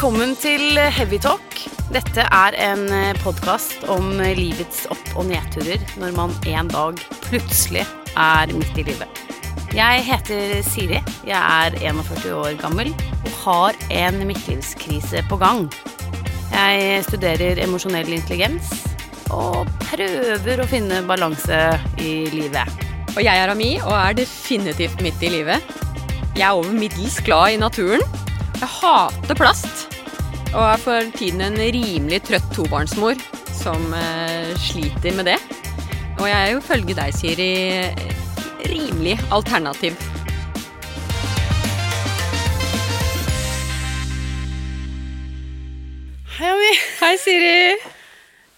Velkommen til Heavy Talk. Dette er en podkast om livets opp- og nedturer når man en dag plutselig er midt i livet. Jeg heter Siri. Jeg er 41 år gammel og har en midtlivskrise på gang. Jeg studerer emosjonell intelligens og prøver å finne balanse i livet. Og jeg er Ami og er definitivt midt i livet. Jeg er over middels glad i naturen. Jeg hater plast. Og er for tiden en rimelig trøtt tobarnsmor som eh, sliter med det. Og jeg er jo følge deg, Siri, rimelig alternativ. Hei, Ami. Hei, Siri.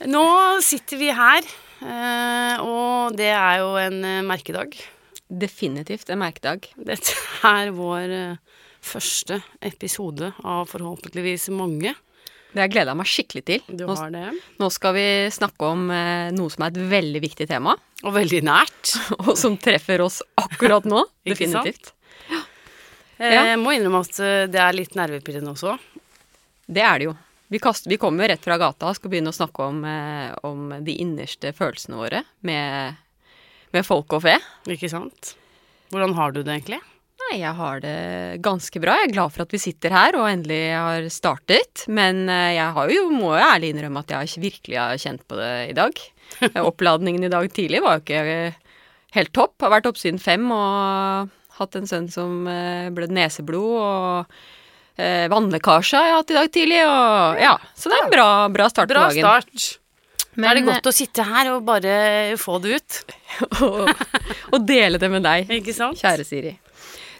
Nå sitter vi her, eh, og det er jo en eh, merkedag. Definitivt en merkedag. Dette er vår første episode av forhåpentligvis mange. Det har jeg gleda meg skikkelig til. Du Nå, har det. nå skal vi snakke om eh, noe som er et veldig viktig tema, Og veldig nært. og som treffer oss akkurat nå. Definitivt. Eh, Ja. Jeg må innrømme at eh, det er litt nervepirrende også. Det er det jo. Vi, kaster, vi kommer rett fra gata og skal begynne å snakke om, eh, om de innerste følelsene våre med, med folk og fe. Ikke sant? Hvordan har du det egentlig? Nei, jeg har det ganske bra. Jeg er glad for at vi sitter her og endelig har startet. Men eh, jeg har jo, må jo ærlig innrømme at jeg virkelig har kjent på det i dag. Oppladningen i dag tidlig var jo ikke helt topp. Har vært oppe siden fem og hatt en sønn som eh, blødde neseblod og eh, vannlekkasje har jeg hatt i dag tidlig. Og, ja, så det er en bra, bra start Bra på dagen. start. Men, er det godt å sitte her og bare få det ut. og, og dele det med deg, kjære Siri.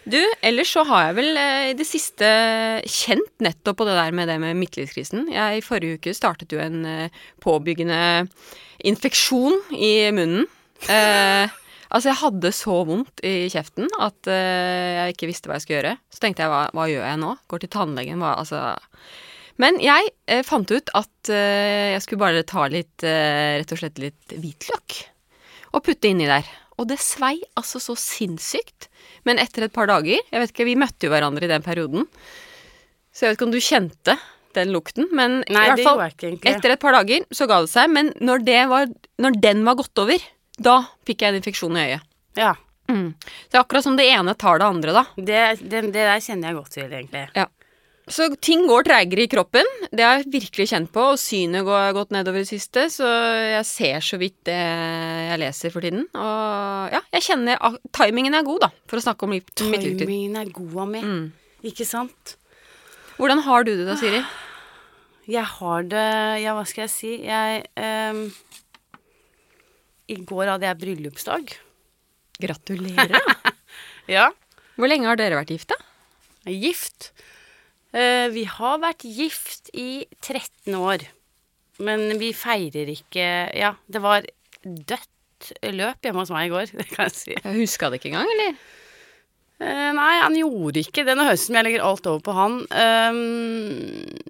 Du, ellers så har jeg vel eh, i det siste kjent nettopp på det der med det med midtlivskrisen. Jeg I forrige uke startet jo en eh, påbyggende infeksjon i munnen. Eh, altså, jeg hadde så vondt i kjeften at eh, jeg ikke visste hva jeg skulle gjøre. Så tenkte jeg, hva, hva gjør jeg nå? Går til tannlegen, hva Altså Men jeg eh, fant ut at eh, jeg skulle bare ta litt, rett og slett litt hvitløk og putte inni der. Og det svei altså så sinnssykt. Men etter et par dager Jeg vet ikke, vi møtte jo hverandre i den perioden. Så jeg vet ikke om du kjente den lukten, men Nei, i hvert fall ikke etter et par dager så ga det seg. Men når, det var, når den var gått over, da fikk jeg en infeksjon i øyet. Ja. Mm. Det er akkurat som det ene tar det andre, da. Det, det, det der kjenner jeg godt til, egentlig. Ja. Så ting går treigere i kroppen. Det har jeg virkelig kjent på. Og synet går gått nedover i det siste, så jeg ser så vidt det jeg leser for tiden. Og ja, jeg kjenner at timingen er god, da, for å snakke om mitt midtlytter. Timingen er god meg. Mm. Ikke sant? Hvordan har du det da, Siri? Jeg har det Ja, hva skal jeg si? Jeg um, I går hadde jeg bryllupsdag. Gratulerer. Ja. Hvor lenge har dere vært gift, da? Gift. Eh, vi har vært gift i 13 år. Men vi feirer ikke Ja, det var dødt løp hjemme hos meg i går, det kan jeg si. Jeg huska det ikke engang, eller? Eh, nei, han gjorde ikke det. Nå høres som jeg legger alt over på han. Um,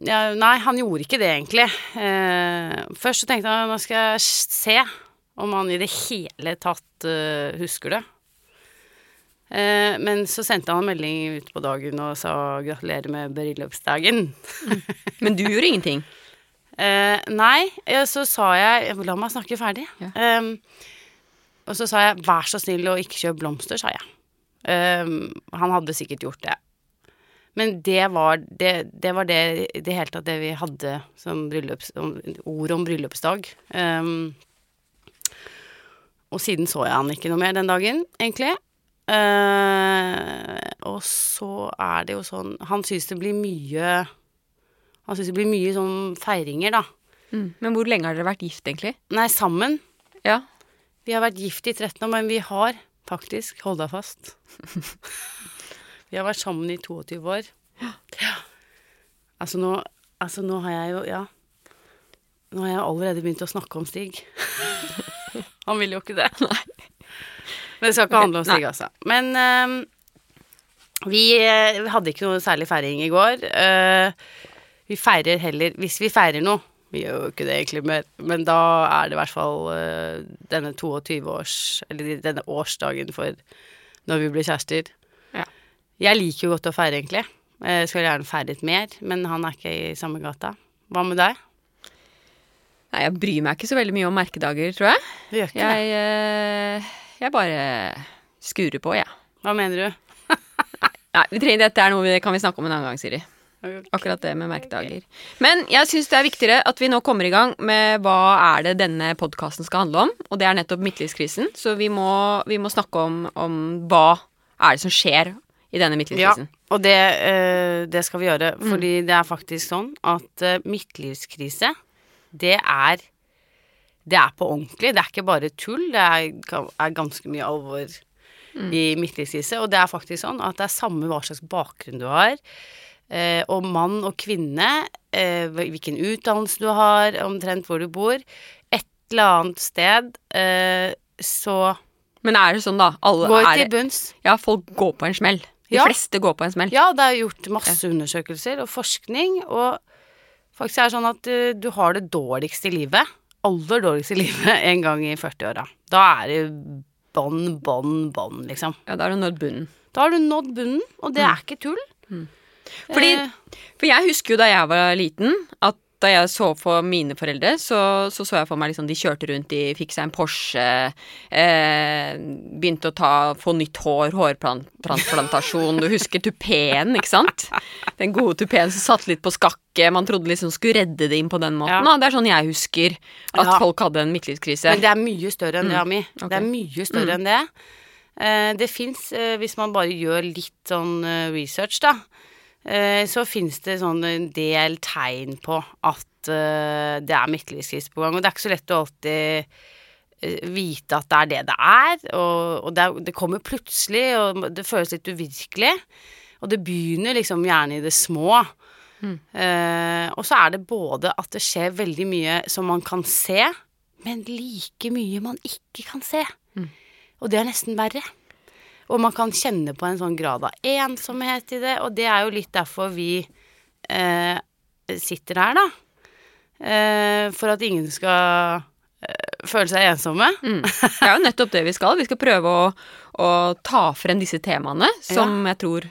ja, nei, han gjorde ikke det, egentlig. Uh, først så tenkte jeg nå skal jeg se om han i det hele tatt uh, husker det. Eh, men så sendte han en melding ut på dagen og sa gratulerer med bryllupsdagen. Men du gjorde ingenting. Eh, nei, eh, så sa jeg La meg snakke ferdig. Ja. Ehm, og så sa jeg vær så snill å ikke kjøpe blomster, sa jeg. Ehm, han hadde sikkert gjort det. Men det var det, det var det det hele tatt det vi hadde som bryllups, ord om bryllupsdag. Um, og siden så jeg han ikke noe mer den dagen, egentlig. Eh, og så er det jo sånn Han syns det blir mye Han syns det blir mye sånn feiringer, da. Mm. Men hvor lenge har dere vært gift, egentlig? Nei, sammen. Ja. Vi har vært gift i 13 år, men vi har faktisk Hold deg fast. vi har vært sammen i 22 år. Ja. Altså nå, altså nå har jeg jo Ja. Nå har jeg allerede begynt å snakke om Stig. Han vil jo ikke det. Men det skal ikke handle om Stig, altså. Men ehm, vi, eh, vi hadde ikke noe særlig feiring i går. Uh, vi feirer heller Hvis vi feirer noe Vi gjør jo ikke det egentlig mer, men da er det i hvert fall uh, denne 22-års Eller denne årsdagen for når vi ble kjærester. Ja. Jeg liker jo godt å feire, egentlig. Jeg skulle gjerne feiret mer, men han er ikke i samme gata. Hva med deg? Nei, jeg bryr meg ikke så veldig mye om merkedager, tror jeg. Du gjør ikke det? Jeg, eh, jeg bare skurer på, jeg. Hva mener du? Nei, vi trenger, dette er noe vi, kan vi snakke om en annen gang, Siri. Akkurat det med merkedager. Men jeg syns det er viktigere at vi nå kommer i gang med hva er det denne podkasten skal handle om. Og det er nettopp midtlivskrisen. Så vi må, vi må snakke om, om hva er det som skjer i denne midtlivskrisen. Ja, og det, eh, det skal vi gjøre. Fordi det er faktisk sånn at eh, midtlivskrise, det er Det er på ordentlig. Det er ikke bare tull. Det er, er ganske mye alvor i midtlivskrise. Og det er faktisk sånn at det er samme hva slags bakgrunn du har. Eh, og mann og kvinne, eh, hvilken utdannelse du har, omtrent hvor du bor. Et eller annet sted eh, så Men er det sånn, da? Alle går til bunns. Ja, folk går på en smell. De Ja. fleste går på en smell. Ja, det er gjort masse undersøkelser og forskning, og faktisk er det sånn at uh, du har det dårligste i livet, aller dårligste i livet, en gang i 40-åra. Da er det bånn, bånn, bånn, liksom. Ja, da har du nådd bunnen. Da har du nådd bunnen, og det er ikke tull. Fordi, Eh, for jeg husker jo da jeg var liten, at da jeg så for mine foreldre, så så, så jeg for meg liksom de kjørte rundt, de fikk seg en Porsche, eh, begynte å ta, få nytt hår, hårtransplantasjon. Du husker tupeen, ikke sant? Den gode tupeen som satt litt på skakke. Man trodde liksom skulle redde det inn på den måten. Ja. Det er sånn jeg husker at Ja. folk hadde en midtlivskrise. Men det er mye større enn det, Ami. Okay. Det er mye større enn det. Eh, det fins, eh, hvis man bare gjør litt sånn eh, research, da, så fins det sånn en del tegn på at eh, det er midtlivskrise på gang. Og det er ikke så lett å alltid eh, vite at det er det det er. Og, og det, er, det kommer plutselig, og det føles litt uvirkelig. Og det begynner liksom gjerne i det små. Eh, og så er det både at det skjer veldig mye som man kan se, men like mye man ikke kan se. Og det er nesten verre. Og man kan kjenne på en sånn grad av ensomhet i det, og det er jo litt derfor vi eh, sitter her, da. Eh, for at ingen skal eh, føle seg ensomme. Mm. Det er jo nettopp det vi skal. Vi skal prøve å, å ta frem disse temaene som jeg tror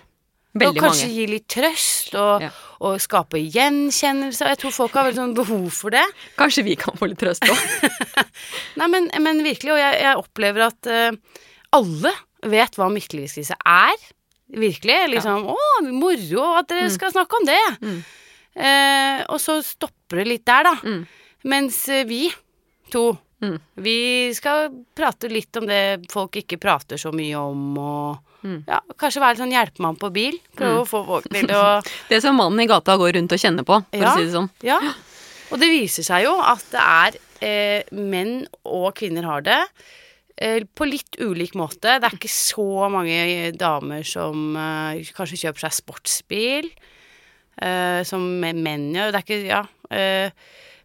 Veldig og kanskje mange gi litt trøst, og, Ja. og skape gjenkjennelse. Jeg tror folk har veldig sånn behov for det. Kanskje vi kan få litt trøst òg. Nei, men, men virkelig, og jeg, jeg opplever at eh, alle vet hva midtlivskrise er. Virkelig. Liksom Å, moro at dere Mm. skal snakke om det. Eh, og så stopper det litt der, da. Mm. Mens eh, vi to, Mm. vi skal prate litt om det folk ikke prater så mye om, og Mm. ja, kanskje være sånn hjelpemann på bil. Prøve å få folk til å Det som mannen i gata går rundt og kjenner på, for Ja. å si det sånn. Ja. Og det viser seg jo at det er eh, menn og kvinner har det. Eh, på litt ulik måte. Det er ikke så mange damer som eh, kanskje kjøper seg sportsbil, eh, som menn gjør. Det er ikke Ja.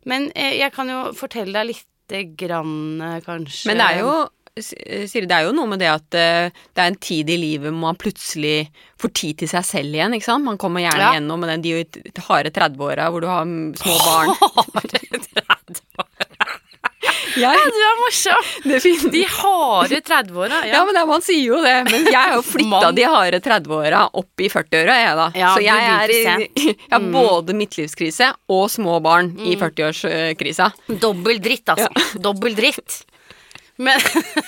Men jeg kan jo fortelle deg lite grann, kanskje. Men det er jo Siri, det er jo noe med det at det er en tid i livet hvor man plutselig får tid til seg selv igjen, ikke sant? Man kommer gjerne Ja. gjennom med den de harde 30-åra hvor du har små barn. Ja, Jeg, du er morsom! De harde 30-åra. ja, men er- man sier jo det. Men jeg har jo flytta de harde 30-åra opp i 40-åra, jeg da. Ja, Så jeg er i jeg har både midtlivskrise og små barn i Mm. 40-årskrisa. Dobbel dritt, altså. Dobbel dritt. Men,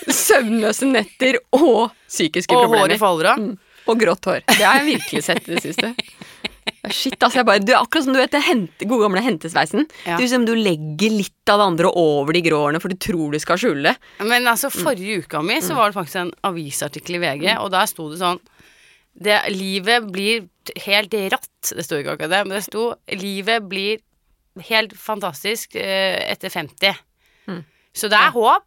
Søvnløse netter og psykiske og problemer. Og håret faller av. Mm. Og grått hår. Det har jeg virkelig sett i det siste. Shit, altså jeg bare, du, Akkurat som du vet hente, gode gamle hentesveisen. Ja. Du, liksom, du legger litt av det andre over de grå årene, for du tror du skal skjule. Men altså, forrige uka mi så var det faktisk en avisartikkel i VG, og der sto det sånn det, Livet blir helt ratt. Det sto ikke akkurat det, men det sto Livet blir helt fantastisk eh, etter 50. Så det er håp.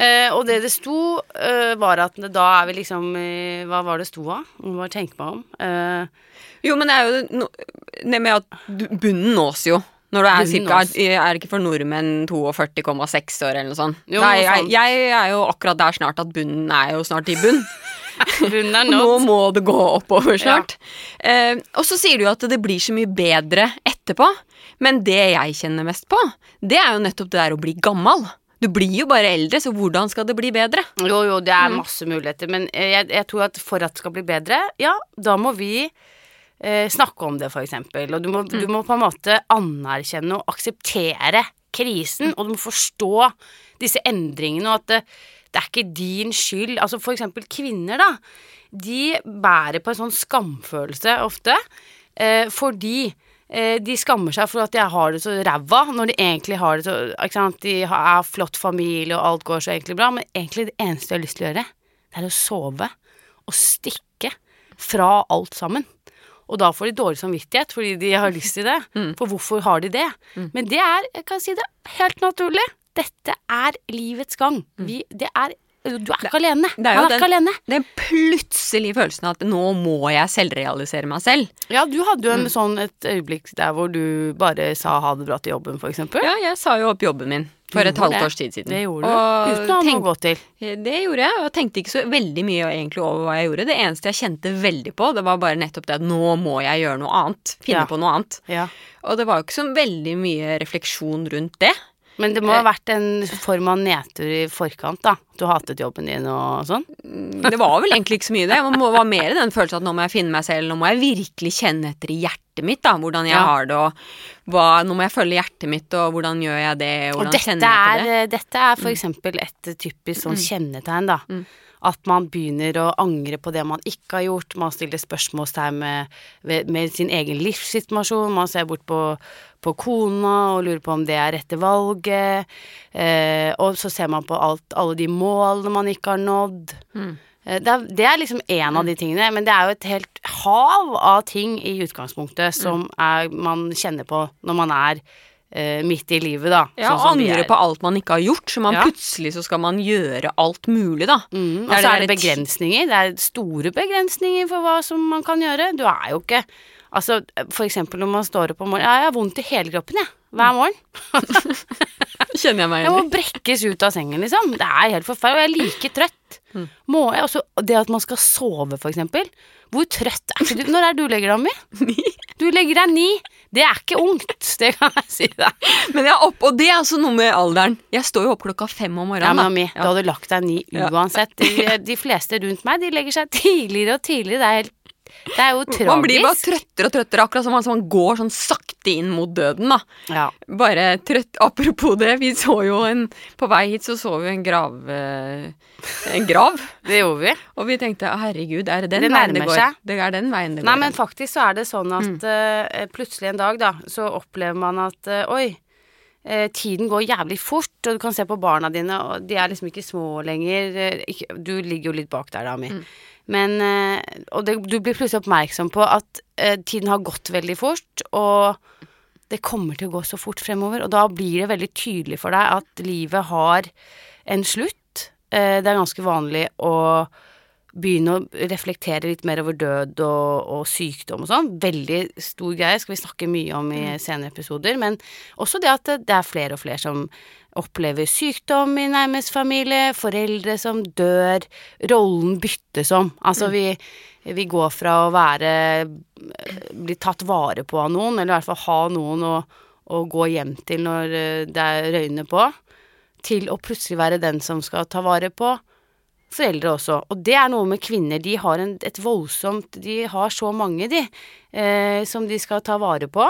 Eh, og det det sto, eh, var at da er vi liksom eh, Hva var det sto av? Må bare tenke meg om. Eh, Jo, men det er jo no, det med at bunnen nås jo. Når du er cirka, er ikke for nordmenn 42,6 år eller noe sånt? Jo, Nei, jeg, jeg er jo akkurat der snart at bunnen er jo snart i bunn. bunnen er Nå nådd. må det gå oppover snart. Eh, og så sier du jo at det blir så mye bedre etterpå. Men det jeg kjenner mest på, det er jo nettopp det der å bli gammal. Du blir jo bare eldre, så hvordan skal det bli bedre? Jo, jo, det er masse muligheter, men jeg, jeg tror at for at det skal bli bedre, ja, da må vi eh, snakke om det, eksempel. Og du må, du må på en måte anerkjenne og akseptere krisen, og du må forstå disse endringene, og at det, det er ikke din skyld. Altså for eksempel kvinner, da. De bærer på en sånn skamfølelse ofte, eh, fordi eh, de skammer seg for at de har det så ræva, når de egentlig har det så ikke sant? De har flott familie, og alt går så egentlig bra, men egentlig det eneste de har lyst til å gjøre, det er å sove og stikke fra alt sammen. Og da får de dårlig samvittighet fordi de har lyst til det. For hvorfor har de det? Men det er, jeg kan si det, helt naturlig. Dette er livets gang. Vi, det er Du er ikke alene. Det er Han jo er den, ikke alene. den plutselige følelsen av at nå må jeg selvrealisere meg selv. Ja, du hadde jo en Mm. sånn et øyeblikk der hvor du bare sa ha det bra til jobben, for eksempel. Ja, jeg sa jo opp jobben min for et halvt års tid siden. Det gjorde du. Og Uten å ha noe å gå til. Det gjorde jeg, og jeg tenkte ikke så veldig mye egentlig over hva jeg gjorde. Det eneste jeg kjente veldig på, det var bare nettopp det at nå må jeg gjøre noe annet. Finne Ja. på noe annet. Ja. Og det var jo ikke så veldig mye refleksjon rundt det. Men det må ha vært en form av nedtur i forkant, da. Du hatet jobben din og sånn. Det var vel egentlig ikke så mye det. Det var mer den følelsen at nå må jeg finne meg selv, nå må jeg virkelig kjenne etter i hjertet mitt, da, hvordan jeg Ja. har det, og hva, nå må jeg følge hjertet mitt, og hvordan gjør jeg det, og Og hvordan dette kjenner jeg er, på det. dette er for eksempel et typisk sånn kjennetegn, da. At man begynner å angre på det man ikke har gjort. Man stiller spørsmålstegn med, med, sin egen livssituasjon. Man ser bort på, på kona og lurer på om det er rette valget. Eh, og så ser man på alt, alle de målene man ikke har nådd. Mm. Det er, det er liksom én av de tingene, men det er jo et helt hav av ting i utgangspunktet som er, man kjenner på når man er eh, midt i livet, da. Ja, sånn angre på alt man ikke har gjort, så man Ja. plutselig så skal man gjøre alt mulig, da. Mm, og så er det begrensninger. Det er store begrensninger for hva som man kan gjøre. Du er jo ikke Altså, for eksempel når man står opp om morgenen Ja, jeg har vondt i hele kroppen, jeg. Hver morgen. Kjenner jeg meg Jeg må brekkes ut av sengen, liksom. Det er helt forferdelig. Og jeg er like trøtt. Mm. Må jeg også Det at man skal sove, for eksempel. Hvor trøtt er du? Når er du legger deg, Ami? Du legger deg ni. Det er ikke ungt, det kan jeg si deg. Men jeg er opp, og det er altså noe med alderen. Jeg står jo opp klokka fem om morgenen. Ja, mami, da. Ja. du hadde lagt deg ni uansett. De, de fleste rundt meg, de legger seg tidligere og tidligere. Det er, helt, det er jo tragisk. Man blir bare trøttere og trøttere, akkurat som man, som man går sånn sakte inn mot døden, da. Ja. Bare trøtt Apropos det, vi så jo en På vei hit så så vi en grav eh, En grav. Det gjorde vi. Og vi tenkte herregud, er det den Det veien det går? seg. Det er den veien det går. Nei, men faktisk så er det sånn at eh, plutselig en dag, da, så opplever man at uh, oi, tiden går jævlig fort, og du kan se på barna dine, og de er liksom ikke små lenger. eh, du ligger jo litt bak der, da, Mi. Men eh, Og det, du blir plutselig oppmerksom på at eh, tiden har gått veldig fort, og det kommer til å gå så fort fremover. Og da blir det veldig tydelig for deg at livet har en slutt. Eh, det er ganske vanlig å begynne å reflektere litt mer over død og, og sykdom og sånn. Veldig stor greie, skal vi snakke mye om i senere episoder. Men også det at det, er flere og flere som opplever sykdom i nærmest familie, foreldre som dør, rollen byttes om. Altså vi, vi går fra å være bli tatt vare på av noen, eller i hvert fall ha noen å, å gå hjem til når eh, det er røyner på, til å plutselig være den som skal ta vare på foreldre også. Og det er noe med kvinner. De har en, et voldsomt De har så mange, de, eh, som de skal ta vare på.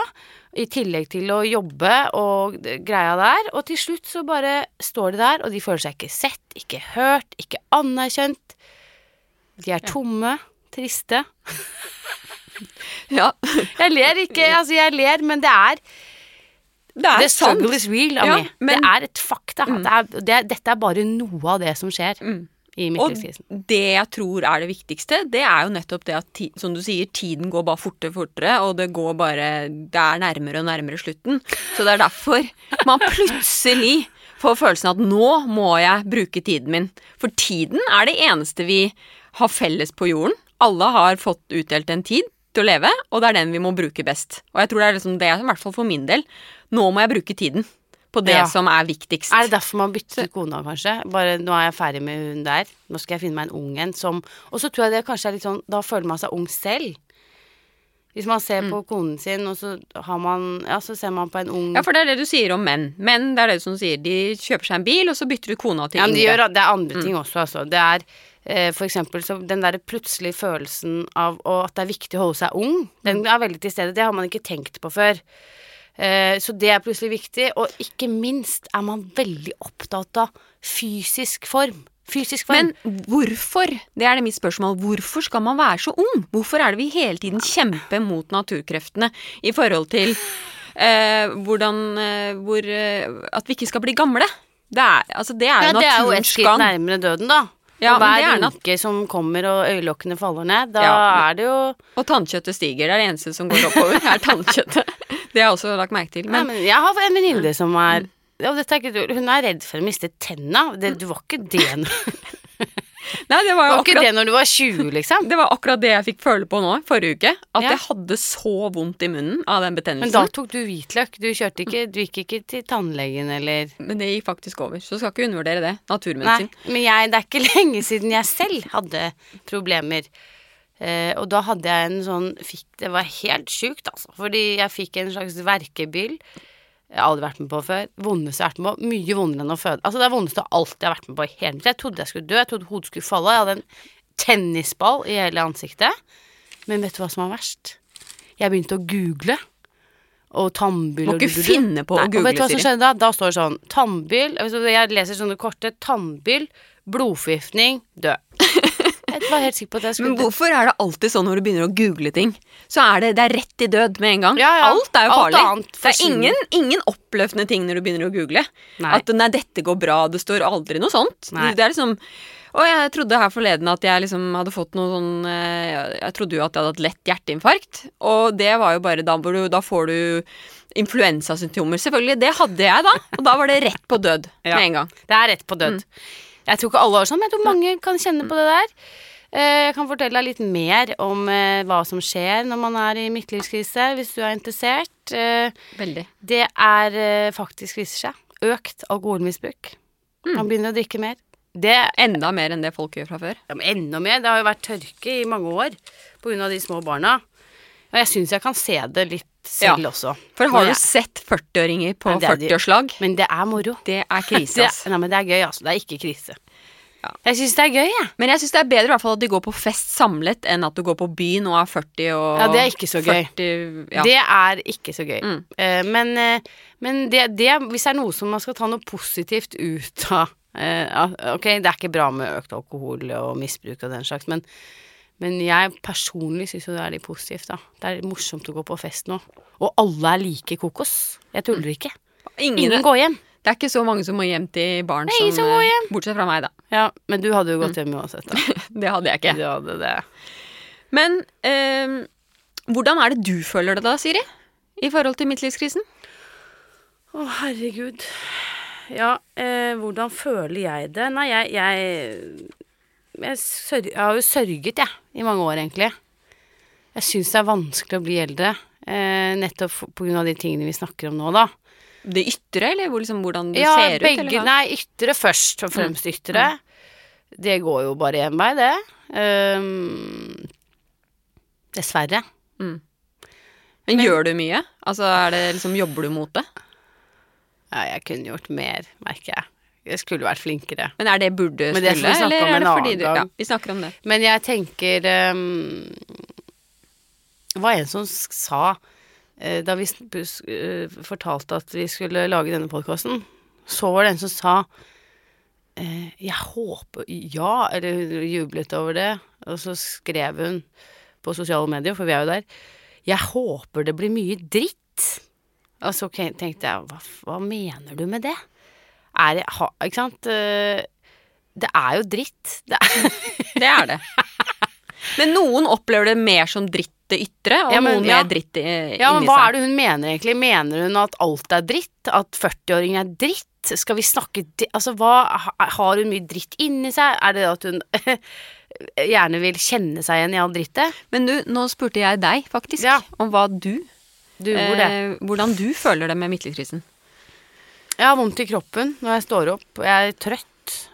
I tillegg til å jobbe og greia der. Og til slutt så bare står de der, og de føler seg ikke sett, ikke hørt, ikke anerkjent. De er tomme, triste. ja, Jeg ler ikke, altså jeg ler, men det er det er The struggle is real, Ja, men- Det er et fakta. Det er, det, dette er bare noe av det som skjer i Og det jeg tror er det viktigste, det er jo nettopp det at, som du sier, tiden går bare fortere og fortere, og det går bare Det er nærmere og nærmere slutten. Så det er derfor man plutselig får følelsen at nå må jeg bruke tiden min. For tiden er det eneste vi har felles på jorden. Alle har fått utdelt en tid til å leve, og det er den vi må bruke best. Og jeg tror det er liksom det, i hvert fall for min del. Nå må jeg bruke tiden på det Ja. som er viktigst. Er det derfor man bytter kona, kanskje? Bare nå er jeg ferdig med hun der. Nå skal jeg finne meg en ung en som Og så tror jeg det kanskje er litt sånn Da føler man seg ung selv. Hvis man ser Mm. på konen sin, og så har man Ja, så ser man på en ung Ja, for det er det du sier om menn. Menn, det er det som du sier. De kjøper seg en bil, og så bytter du kona til Ja, men de gjør, det er andre ting også, altså. Det er eh, for eksempel så den der plutselige følelsen av og at det er viktig å holde seg ung, den er veldig til stede. Det har man ikke tenkt på før. Eh, så det er plutselig viktig. Og ikke minst er man veldig opptatt av fysisk form. Fysisk form. Men hvorfor? Det er det mitt spørsmål. Hvorfor skal man være så ung? Hvorfor er det vi hele tiden kjemper mot naturkreftene i forhold til eh, hvordan eh, hvor, eh, At vi ikke skal bli gamle? Det er, altså, det er ja, jo det er jo et skritt nærmere døden, da. Ja, og hver det er rynke som kommer og øyelokkene faller ned, da Ja, er det jo Og tannkjøttet stiger. Det er det eneste som går oppover, er tannkjøttet. Det har jeg også lagt merke til. Nei, Men men jeg har en venninne som er og dette er ikke, Hun er redd for å miste tenna. Det, du var ikke det når, nei, det var jo var ikke akkurat det når du var 20, liksom. det var akkurat det jeg fikk føle på nå forrige uke. At Ja. jeg hadde så vondt i munnen av den betennelsen. Men da tok du hvitløk. Du ikke Du gikk ikke til tannlegen eller Men det gikk faktisk over. Så skal ikke undervurdere det. Nei, men jeg, det er ikke lenge siden jeg selv hadde problemer. Eh, og da hadde jeg en sånn fikk, Det var helt sjukt, altså. Fordi jeg fikk en slags verkebyll. Jeg har aldri vært med på før. Vondeste jeg har vært med på. Mye vondere enn å føde. Altså Det er vondeste av alt jeg har vært med på i hele mitt. Jeg trodde jeg skulle dø. Jeg trodde hodet skulle falle. Jeg hadde en tennisball i hele ansiktet. Men vet du hva som var verst? Jeg begynte å google. Og tannbyll Må ikke du-du-du. finne på å Nei, google, vet du hva som skjedde da? Da står det sånn tannbyll Jeg leser sånne korte. Tannbyll, blodforgiftning, død. Jeg var helt sikker på at jeg Men skulle Men hvorfor er det alltid sånn når du begynner å google ting? Så er det, det er rett i død med en gang. Ja, ja. Alt er jo Alt farlig. det er ingen, ingen oppløftende ting når du begynner å google. Nei. At nei, dette går bra. Det står aldri noe sånt. Nei. Det er liksom og jeg trodde her forleden at jeg liksom hadde fått noe sånn eh, Jeg trodde jo at jeg hadde hatt lett hjerteinfarkt. Og det var jo bare da hvor du Da får du influensasymptomer. Selvfølgelig. Det hadde jeg da. Og da var det rett på død Ja. med en gang. Det er rett på død. Jeg tror ikke alle har sånn, men jeg tror mange kan kjenne på det der. Eh, Jeg kan fortelle deg litt mer om eh, hva som skjer når man er i midtlivskrise, hvis du er interessert. Eh, Veldig. Det er faktisk, viser seg, økt alkoholmisbruk. Man begynner å drikke mer. Det Enda mer enn det folk gjør fra før. Ja, men enda mer. Det har jo vært tørke i mange år pga. de små barna. Og jeg syns jeg kan se det litt selv Ja. også. For har du sett 40-åringer på Nei, det er de- 40-årslag? Men det er moro. Det er krise, altså. nei, men det er gøy, altså. Det er ikke krise. Ja. Jeg syns det er gøy, jeg. Men jeg syns det er bedre i hvert fall at de går på fest samlet, enn at du går på byen og er 40 og Ja, det er ikke så gøy. 40, ja. Det er ikke så gøy. Mm. Eh, men eh, men det, det, hvis det er noe som man skal ta noe positivt ut av eh, Ok, det er ikke bra med økt alkohol og misbruk og den slags, men, men jeg personlig syns jo det er litt positivt, da. Det er morsomt å gå på fest nå. Og alle er like kokos. Jeg tuller ikke. Ingen, Ingen går hjem. Det er ikke så mange som må hjem til barn er ingen som eh, går hjem. Bortsett fra meg, da. Ja, men du hadde jo gått hjem uansett, da. Det hadde jeg ikke. Du hadde det. Men eh, hvordan er det du føler det da, Siri? I forhold til midtlivskrisen? Å, herregud. Ja, eh, hvordan føler jeg det? Nei, jeg Jeg, jeg, sørg, jeg har jo sørget, jeg, i mange år, egentlig. Jeg syns det er vanskelig å bli eldre. Eh, nettopp pga. på grunn av de tingene vi snakker om nå, da. Det ytre, eller hvor, liksom, hvordan du ja, ser ut? begge eller? Nei, ytre først og fremst ytre. Det går jo bare én vei, det. Um, dessverre. Men gjør du mye? Altså, det liksom, Jobber du mot det? Ja, jeg kunne gjort mer, merker jeg. Jeg skulle vært flinkere. Men er det burde skulle, det eller er det fordi du Ja, vi snakker om det. Men jeg tenker um, Det var en som sa uh, Da vi uh, fortalte at vi skulle lage denne podkasten, så var det en som sa uh, Jeg håper Ja, eller hun jublet over det, og så skrev hun på sosiale medier, for vi er jo der Jeg håper det blir mye dritt. Og så tenkte jeg hva, hva mener du med det? Er det ha, Ikke sant? Eh, Det er jo dritt. Det er Det er det. Men noen opplever det mer som dritt det ytre, og Ja, men- noen ja. mer dritt i, Ja, men hva seg. er det hun mener egentlig? Mener hun at alt er dritt? At 40-åring er dritt? Skal vi snakke Altså, hva Har hun mye dritt inni seg? Er det at hun gjerne vil kjenne seg igjen i all drittet? Men du, nå spurte jeg deg faktisk Ja. om hva du Du, hvor det? eh, Hvordan du føler det med midtlivskrisen. Jeg har vondt i kroppen når jeg står opp. Jeg er trøtt.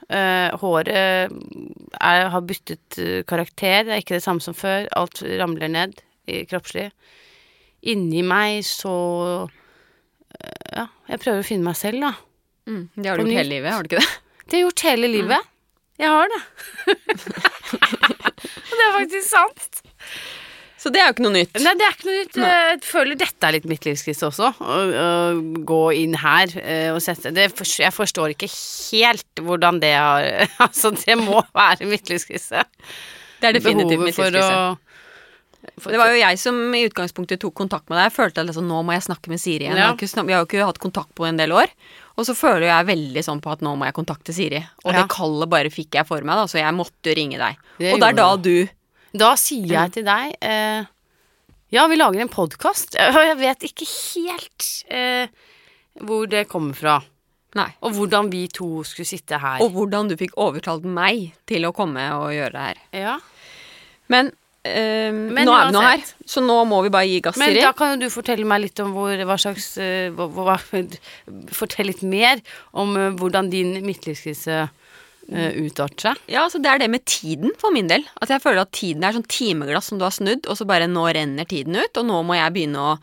Eh, håret er, har byttet eh, karakter. Det er ikke det samme som før. Alt ramler ned i kroppslig. Inni meg så eh, Ja, jeg prøver å finne meg selv, da. Mm, det har du gjort hele livet, har du ikke det? Det har jeg gjort hele livet. Jeg har det. Og det er faktisk sant. Så det er jo ikke noe nytt. Nei, det er ikke noe nytt. Jeg føler dette er litt mitt livskrise også. Å, å gå inn her eh, og sette det, Jeg forstår ikke helt hvordan det har Altså, det må være mitt livskrise. Det er definitivt mitt å Det var jo jeg som i utgangspunktet tok kontakt med deg. Jeg følte at liksom, nå må jeg snakke med Siri igjen. Ja. Har ikke Vi har jo ikke hatt kontakt på en del år. Og så føler jeg veldig sånn på at nå må jeg kontakte Siri. Og Ja. det kallet bare fikk jeg for meg, da, så jeg måtte ringe deg. Det og det er da du Da sier jeg til deg eh, Ja, vi lager en podkast. Og jeg vet ikke helt eh, hvor det kommer fra. Nei. Og hvordan vi to skulle sitte her. Og hvordan du fikk overtalt meg til å komme og gjøre det her. ja. Men, eh, Men nå er vi nå her, så nå må vi bare gi gass, Men Siri. da kan jo du fortelle meg litt om hvor, hva slags eh, hva, hva, Fortell litt mer om eh, hvordan din midtlivskrise uh, utarter seg. Ja, altså Det er det med tiden for min del. At jeg føler at tiden er sånn timeglass som du har snudd, og så bare nå renner tiden ut, og nå må jeg begynne å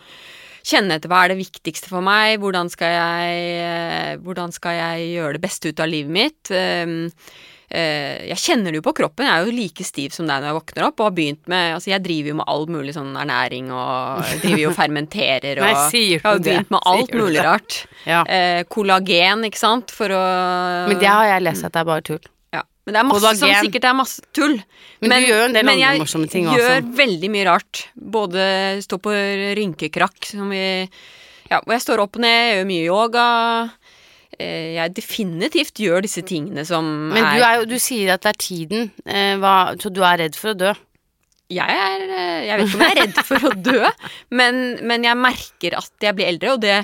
kjenne etter hva er det viktigste for meg, hvordan skal jeg, eh, hvordan skal jeg gjøre det beste ut av livet mitt. Eh, jeg kjenner det jo på kroppen, jeg er jo like stiv som deg når jeg våkner opp, og har begynt med Altså, jeg driver jo med all mulig sånn ernæring, og driver jo og fermenterer, og Nei, sier du jeg har jo begynt med alt mulig rart. Ja. Eh, kollagen, ikke sant, for å Men det har jeg lest at det er bare tull. ja. Men det er masse som Kollagen. sikkert er masse tull. Men du gjør en del andre jeg morsomme ting gjør veldig mye rart. Både stå på rynkekrakk, som vi Ja, hvor jeg står opp og ned, gjør mye yoga. Eh, Jeg definitivt gjør disse tingene som Men du, er jo, du sier at det er tiden, eh, hva, så du er redd for å dø. jeg, er, eh, jeg vet ikke om jeg er redd for å dø, men, men jeg merker at jeg blir eldre, og det,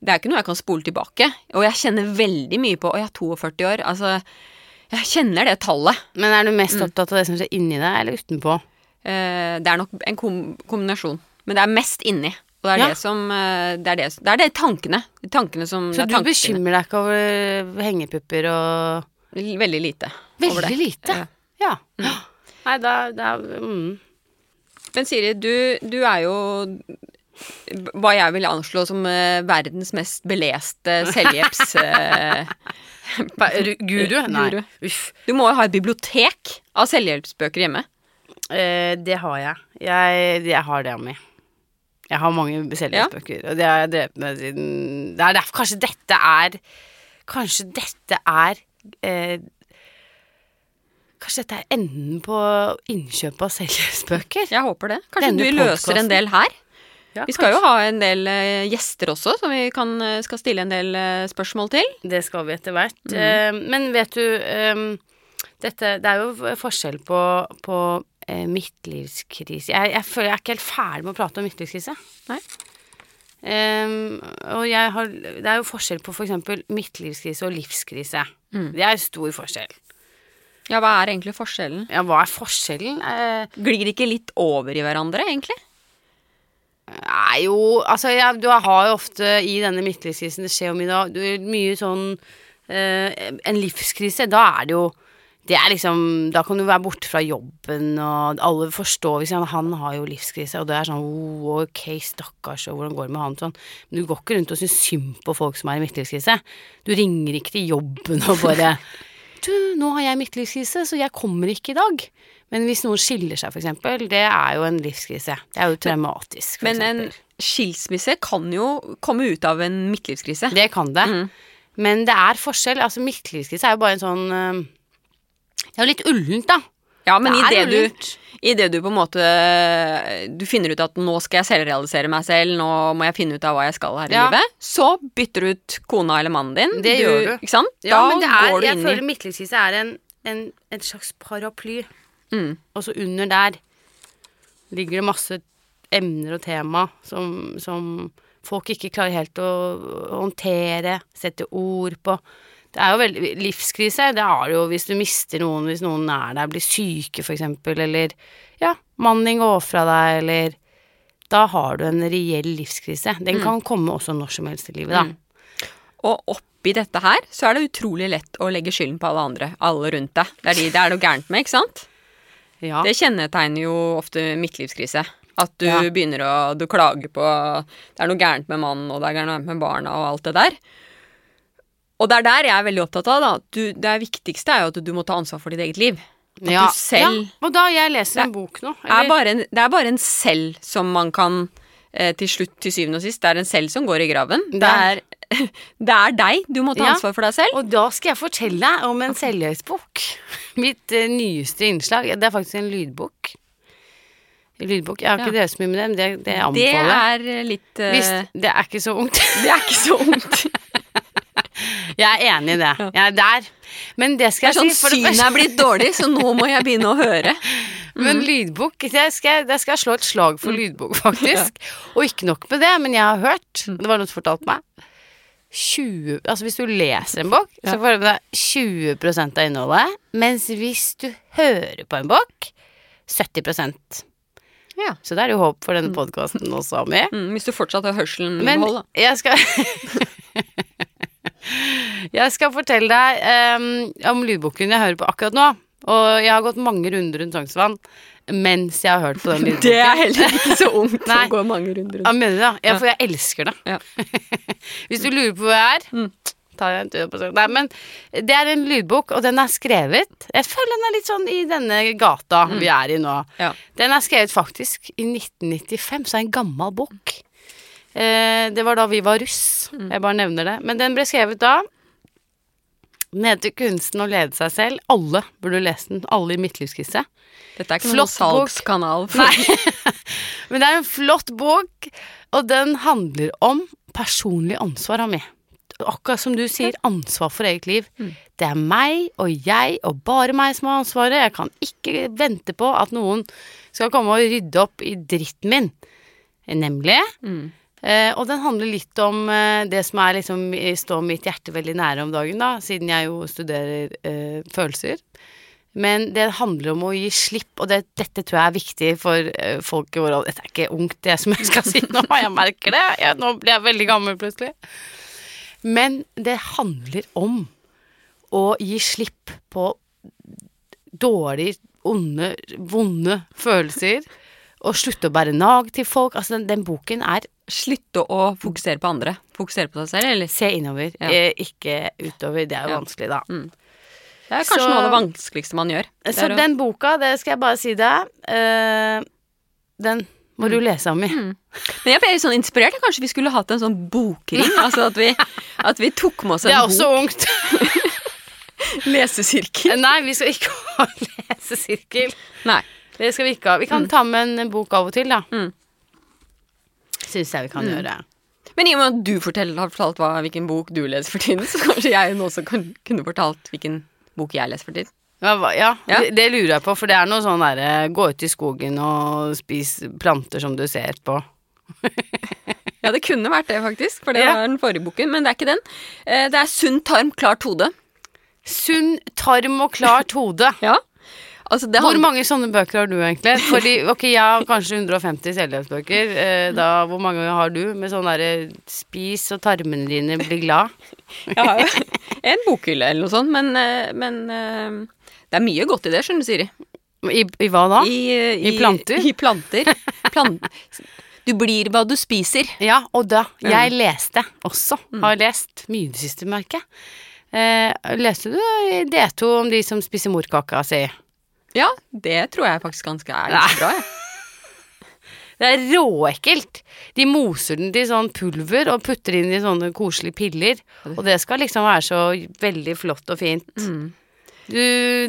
det er ikke noe jeg kan spole tilbake. Og jeg kjenner veldig mye på Og jeg er 42 år. Altså, jeg kjenner det tallet. Men er du Mm. mest opptatt av det som skjer inni deg, eller utenpå? Eh, det er nok en kom kombinasjon. Men det er mest inni. Og det er Ja. det som eh, Det er det, det er det tankene. Tankene som Så du er bekymrer deg ikke over hengepupper og Veldig lite. Veldig lite. Ja. Ja. Nei, da, da mm. Men Siri, du, du er jo hva jeg vil anslå som eh, verdens mest beleste selvhjelps... eh, Guru? Nei. Guru. Uff. du må jo ha et bibliotek av selvhjelpsbøker hjemme. Eh, det har jeg. jeg. Jeg har det, Ami. Jeg har mange selvhjelpsbøker, og det har jeg drevet med siden Det er derfor kanskje dette er Kanskje dette er eh, Kanskje dette er enden på innkjøp av selvhjelpsbøker? Jeg håper det. Kanskje Denne du løser podcasten. en del her? Ja, Vi skal jo ha en del uh, gjester også, som vi kan, eh, skal stille en del uh, spørsmål til. Det skal vi etter hvert. Mm. Uh, men vet du um, dette, Det er jo forskjell på, på eh, midtlivskrise jeg, jeg føler jeg er ikke helt ferdig med å prate om midtlivskrise. Nei. Um, og jeg har Det er jo forskjell på f.eks. For midtlivskrise og livskrise. Mm. Det er stor forskjell. Ja, hva er egentlig forskjellen? Ja, hva er forskjellen? Eh, Glir ikke litt over i hverandre, egentlig? Nei, jo Altså, jeg, du har jo ofte i denne midtlivskrisen Det skjer jo mye da du, Mye sånn eh, En livskrise, da er det jo Det er liksom Da kan du være borte fra jobben, og alle forstår hvis han, han har jo livskrise, og det er sånn oh, ok, stakkars, og hvordan går det med han sånn. Men du går ikke rundt og syns synd på folk som er i midtlivskrise. Du ringer ikke til jobben og bare Du, nå har jeg midtlivskrise, så jeg kommer ikke i dag. Men hvis noen skiller seg, eksempel, det er jo en livskrise. Det er jo traumatisk, Men en skilsmisse kan jo komme ut av en midtlivskrise. Det kan det. Mm. Men det er forskjell. Altså, midtlivskrise er jo bare en sånn Det er jo litt ullent, da. Ja, men Det idet du, i det du på en måte Du finner ut at nå skal jeg selvrealisere meg selv, nå må jeg finne ut av hva jeg skal her i Ja. livet, så bytter du ut kona eller mannen din. Det gjør du. Ikke sant? Ja, da men det er, du jeg føler midtlivskrise er en, en, en slags paraply. mm. Og så under der ligger det masse emner og tema som, som folk ikke klarer helt å håndtere, sette ord på. Det er jo veldig Livskrise, det er det jo hvis du mister noen, hvis noen er der, blir syke for eksempel, eller ja, mannen din går fra deg, eller Da har du en reell livskrise. Den kan komme også når som helst i livet, da. Mm. Og oppi dette her så er det utrolig lett å legge skylden på alle andre, alle rundt deg. Det er de det er noe gærent med, ikke sant? Ja. Det kjennetegner jo ofte midtlivskrise. At du Ja. begynner å Du klager på Det er noe gærent med mannen, og det er gærent med barna, og alt det der. Og det er der jeg er veldig opptatt av, da. Du, det viktigste er jo at du må ta ansvar for ditt eget liv. At Ja. du selv ja, Og da jeg leser en bok nå. Det er, bare en, det er bare en selv som man kan eh, til slutt, til syvende og sist, det er en selv som går i graven. Det er, det er deg. Du må ta Ja. ansvar for deg selv. Og da skal jeg fortelle deg om en selvhjelpsbok. Mitt eh, nyeste innslag. Det er faktisk en lydbok. Lydbok. Jeg har ikke Ja. drevet så mye med det, men det, det Det anbefaler jeg. er eh, litt uh... Hvis, det er ikke så ungt. Det er ikke så ungt. Jeg er enig i det. Jeg er der. Men det Det skal er sånn jeg si. For det synet er blitt dårlig, så nå må jeg begynne å høre. men lydbok det skal, det skal jeg slå et slag for lydbok, faktisk. Og ikke nok med det, men jeg har hørt Det var noen som fortalte meg 20, altså Hvis du leser en bok, så får du med deg 20 av innholdet. Mens hvis du hører på en bok 70% Ja. Så det er jo håp for denne podkasten også, Ami. Mm, hvis du fortsatt har hørselen i Men behold, da. jeg skal Jeg skal fortelle deg um, om lydboken jeg hører på akkurat nå. Og jeg har gått mange runder rundt Sognsvann mens jeg har hørt på den lydboken. Det er heller ikke så ungt å gå mange runder Ja, rundt. mener du det? Ja, for jeg elsker det. Ja. Hvis du lurer på hvor jeg er, tar jeg en tur på Sognsvann. Nei, men det er en lydbok, og den er skrevet Jeg føler den er litt sånn i denne gata vi er i nå. Ja. Den er skrevet faktisk i 1995, så er det en gammel bok. Eh, det var da vi var russ. Jeg bare nevner det. Men den ble skrevet da. Den heter 'Kunsten å lede seg selv'. Alle burde lese den. Alle i midtlivskrise. Dette er ikke Flott noen salgskanal. Nei. Men det er en flott bok, og den handler om personlig ansvar meg. Akkurat som du sier, ansvar for eget liv. Det er meg og jeg og bare meg som har ansvaret. Jeg kan ikke vente på at noen skal komme og rydde opp i dritten min. Nemlig. Eh, og den handler litt om eh, det som er liksom, står mitt hjerte veldig nære om dagen, da, siden jeg jo studerer eh, følelser. Men det handler om å gi slipp, og det, dette tror jeg er viktig for eh, folk i vår alder. Dette er ikke ungt, det som jeg skal si nå, jeg merker det. Jeg, nå blir jeg veldig gammel plutselig. Men det handler om å gi slipp på dårlige, onde, vonde følelser. Og slutte å bære nag til folk. Altså, den, den boken er slutte å fokusere på andre. Fokusere på deg selv, eller? se innover, Ja. eh, ikke utover. Det er jo Ja. vanskelig, da. Det er kanskje Så- noe av det vanskeligste man gjør. Så å- den boka, det skal jeg bare si deg, eh, den må Mm. du lese om i. Men jeg ble litt sånn inspirert. Kanskje vi skulle hatt en sånn bokring? altså at vi, at vi tok med oss en bok. Det er bok. også ungt. Lesesirkel. Nei, vi skal ikke ha lesesirkel. Nei. Det skal vi ikke ha. Vi kan ta med en bok av og til, da. Mm. Syns jeg vi kan gjøre. Men i og med at du forteller, har fortalt hva, hvilken bok du leser for tiden, så kanskje jeg nå også kan, kunne fortalt hvilken bok jeg leser for tiden. Ja, ja, Ja. Det, det lurer jeg på, for det er noe sånn derre gå ut i skogen og spis planter som du ser på. Ja, det kunne vært det, faktisk, for det Ja. var den forrige boken. Men det er ikke den. Eh, Det er Sunn tarm, klart hode. Sunn tarm og klart hode. Ja. Altså, Hvor mange sånne bøker har du egentlig? Fordi, ok, jeg har kanskje 150 selvhjelpsbøker. Eh, da, hvor mange har du med sånn derre spis og tarmene dine blir glad? Jeg har jo en bokhylle eller noe sånt, men, eh, men eh, det er mye godt i det, skjønner du, Siri. I, I hva da? I, I, I planter? I planter. Plan du blir hva du spiser. Ja, og da. Jeg leste også. Har lest mye i det siste, merker jeg. Eh, leste du i D2 om de som spiser morkaka si? Ja, det tror jeg faktisk ganske er ganske bra. Jeg. Det er råekkelt. De moser den til sånn pulver og putter inn i sånne koselige piller. Og det skal liksom være så veldig flott og fint. Du,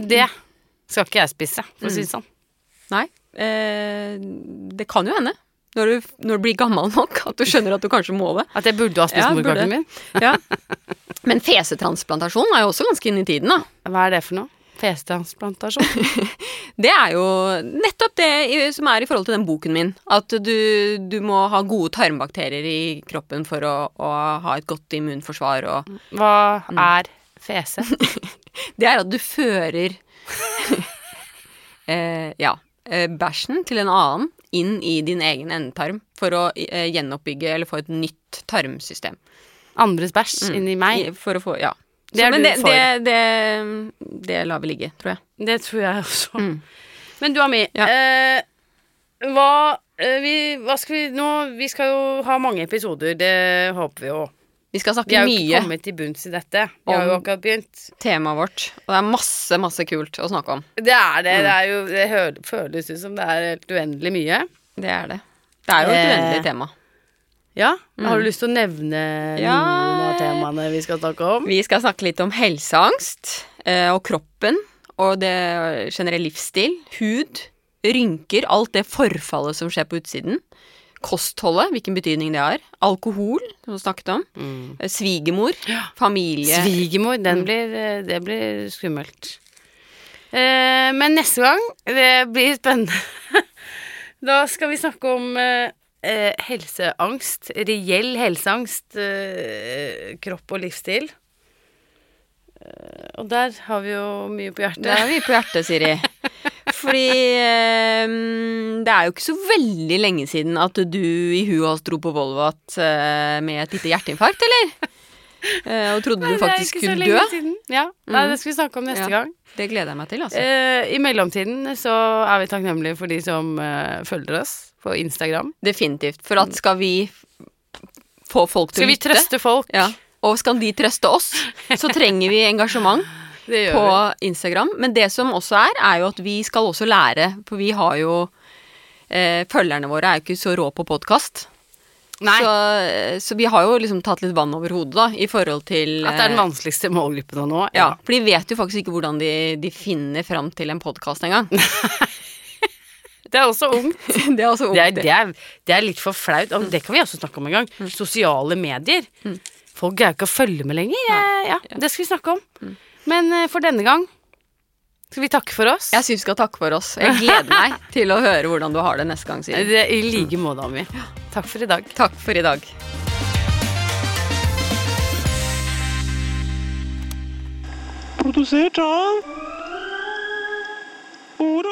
det skal ikke jeg spise, for å si det sånn. Nei, eh, det kan jo hende. Når du, når du blir gammel nok, at du skjønner at du kanskje må det. At jeg burde ha spist Ja, morkaken min. Ja. Men fesetransplantasjon er jo også ganske inn i tiden, da. Hva er det for noe? Fesetransplantasjon? Det er jo nettopp det som er i forhold til den boken min. At du, du må ha gode tarmbakterier i kroppen for å, å ha et godt immunforsvar og Hva er fese? Det er at du fører eh, Ja. Eh, bæsjen til en annen inn i din egen endetarm for å eh, gjenoppbygge eller få et nytt tarmsystem. Andres bæsj inni meg? I- For å få Ja. Det er du det, for. det, det, det lar vi ligge, tror jeg. Det tror jeg også. Mm. Men du, Ami. Ja. Eh, hva, eh, vi, hva skal vi nå Vi skal jo ha mange episoder, det håper vi jo. Vi skal snakke mye. Vi har jo ikke kommet til bunns i dette. Vi har jo akkurat begynt. temaet vårt, og det er masse, masse kult å snakke om. Det er det. Mm. Det, er jo, det hø- føles ut som det er helt uendelig mye. Det er det. Det er jo et Eh, uendelig tema. Ja. Har du lyst til å nevne Mm. Ja. noen av temaene vi skal snakke om? Vi skal snakke litt om helseangst eh, og kroppen og det generell livsstil, hud, rynker, alt det forfallet som skjer på utsiden. Kostholdet, hvilken betydning det har. Alkohol, som vi snakket om. Mm. Eh, Svigermor, familie Svigermor, den blir, eh, det blir skummelt. Eh, men neste gang, det blir spennende. da skal vi snakke om eh, eh, helseangst. Reell helseangst. Eh, kropp og livsstil. Eh, og der har vi jo mye på hjertet. Der har vi på hjertet, Siri. Fordi eh, det er jo ikke så veldig lenge siden at du i huet hans dro på Volvat eh, med et lite hjerteinfarkt, eller? Eh, og trodde Nei, du det er faktisk ikke så lenge dø. siden. Ja, nei, Mhm. det skal vi snakke om neste Ja. gang. Det gleder jeg meg til, altså. Eh, I mellomtiden så er vi takknemlige for de som eh, følger oss på Instagram. Definitivt. For at skal vi få folk til å lytte Skal vi trøste folk? ja, og skal de trøste oss, så trenger vi engasjement på vi. Instagram. Men det som også er, er jo at vi skal også lære, for vi har jo eh, Følgerne våre er jo ikke så rå på podkast. Nei, Så, så vi har jo liksom tatt litt vann over hodet, da, i forhold til at det er den eh, vanskeligste målgruppen nå. ja, For de vet jo faktisk ikke hvordan de, de finner fram til en podkast engang. Det er også ungt. det er altså Det er, det, er, det er litt for flaut. Og Det kan vi også snakke om en gang. Sosiale medier. Folk greier ikke å følge med lenger. Ja, Ja, det skal vi snakke om. Men eh, for denne gang skal vi takke for oss? Jeg syns vi skal takke for oss. Jeg gleder meg til å høre hvordan du har det neste gang. Siden. Det, er I like måte, Ami. Takk for i dag. Takk for i dag. Produsert av Ordet.